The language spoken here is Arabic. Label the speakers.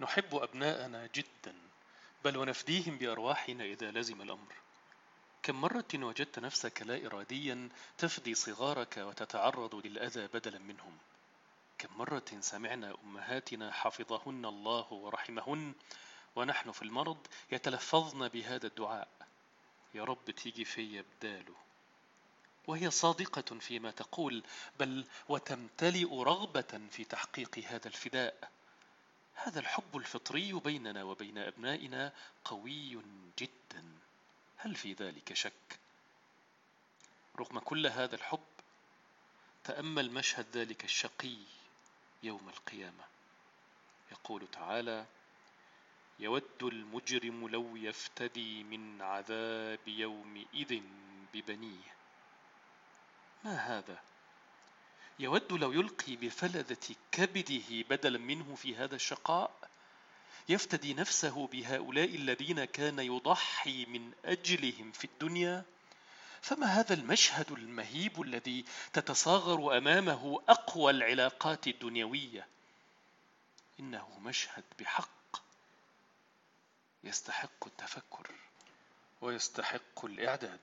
Speaker 1: نحب أبناءنا جدا بل ونفديهم بأرواحنا إذا لزم الأمر. كم مرة وجدت نفسك لا إراديا تفدي صغارك وتتعرض للأذى بدلا منهم؟ كم مرة سمعنا أمهاتنا حفظهن الله ورحمهن ونحن في المرض يتلفظن بهذا الدعاء. يا رب تيجي في بداله. وهي صادقة فيما تقول بل وتمتلئ رغبة في تحقيق هذا الفداء. هذا الحب الفطري بيننا وبين أبنائنا قوي جدا. هل في ذلك شك؟ رغم كل هذا الحب تأمل مشهد ذلك الشقي يوم القيامة. يقول تعالى يود المجرم لو يفتدي من عذاب يومئذ ببنيه. ما هذا؟ يود لو يلقي بفلذة كبده بدلا منه في هذا الشقاء يفتدي نفسه بهؤلاء الذين كان يضحي من أجلهم في الدنيا؟ فما هذا المشهد المهيب الذي تتصاغر أمامه أقوى العلاقات الدنيوية؟ إنه مشهد بحق يستحق التفكر ويستحق الإعداد.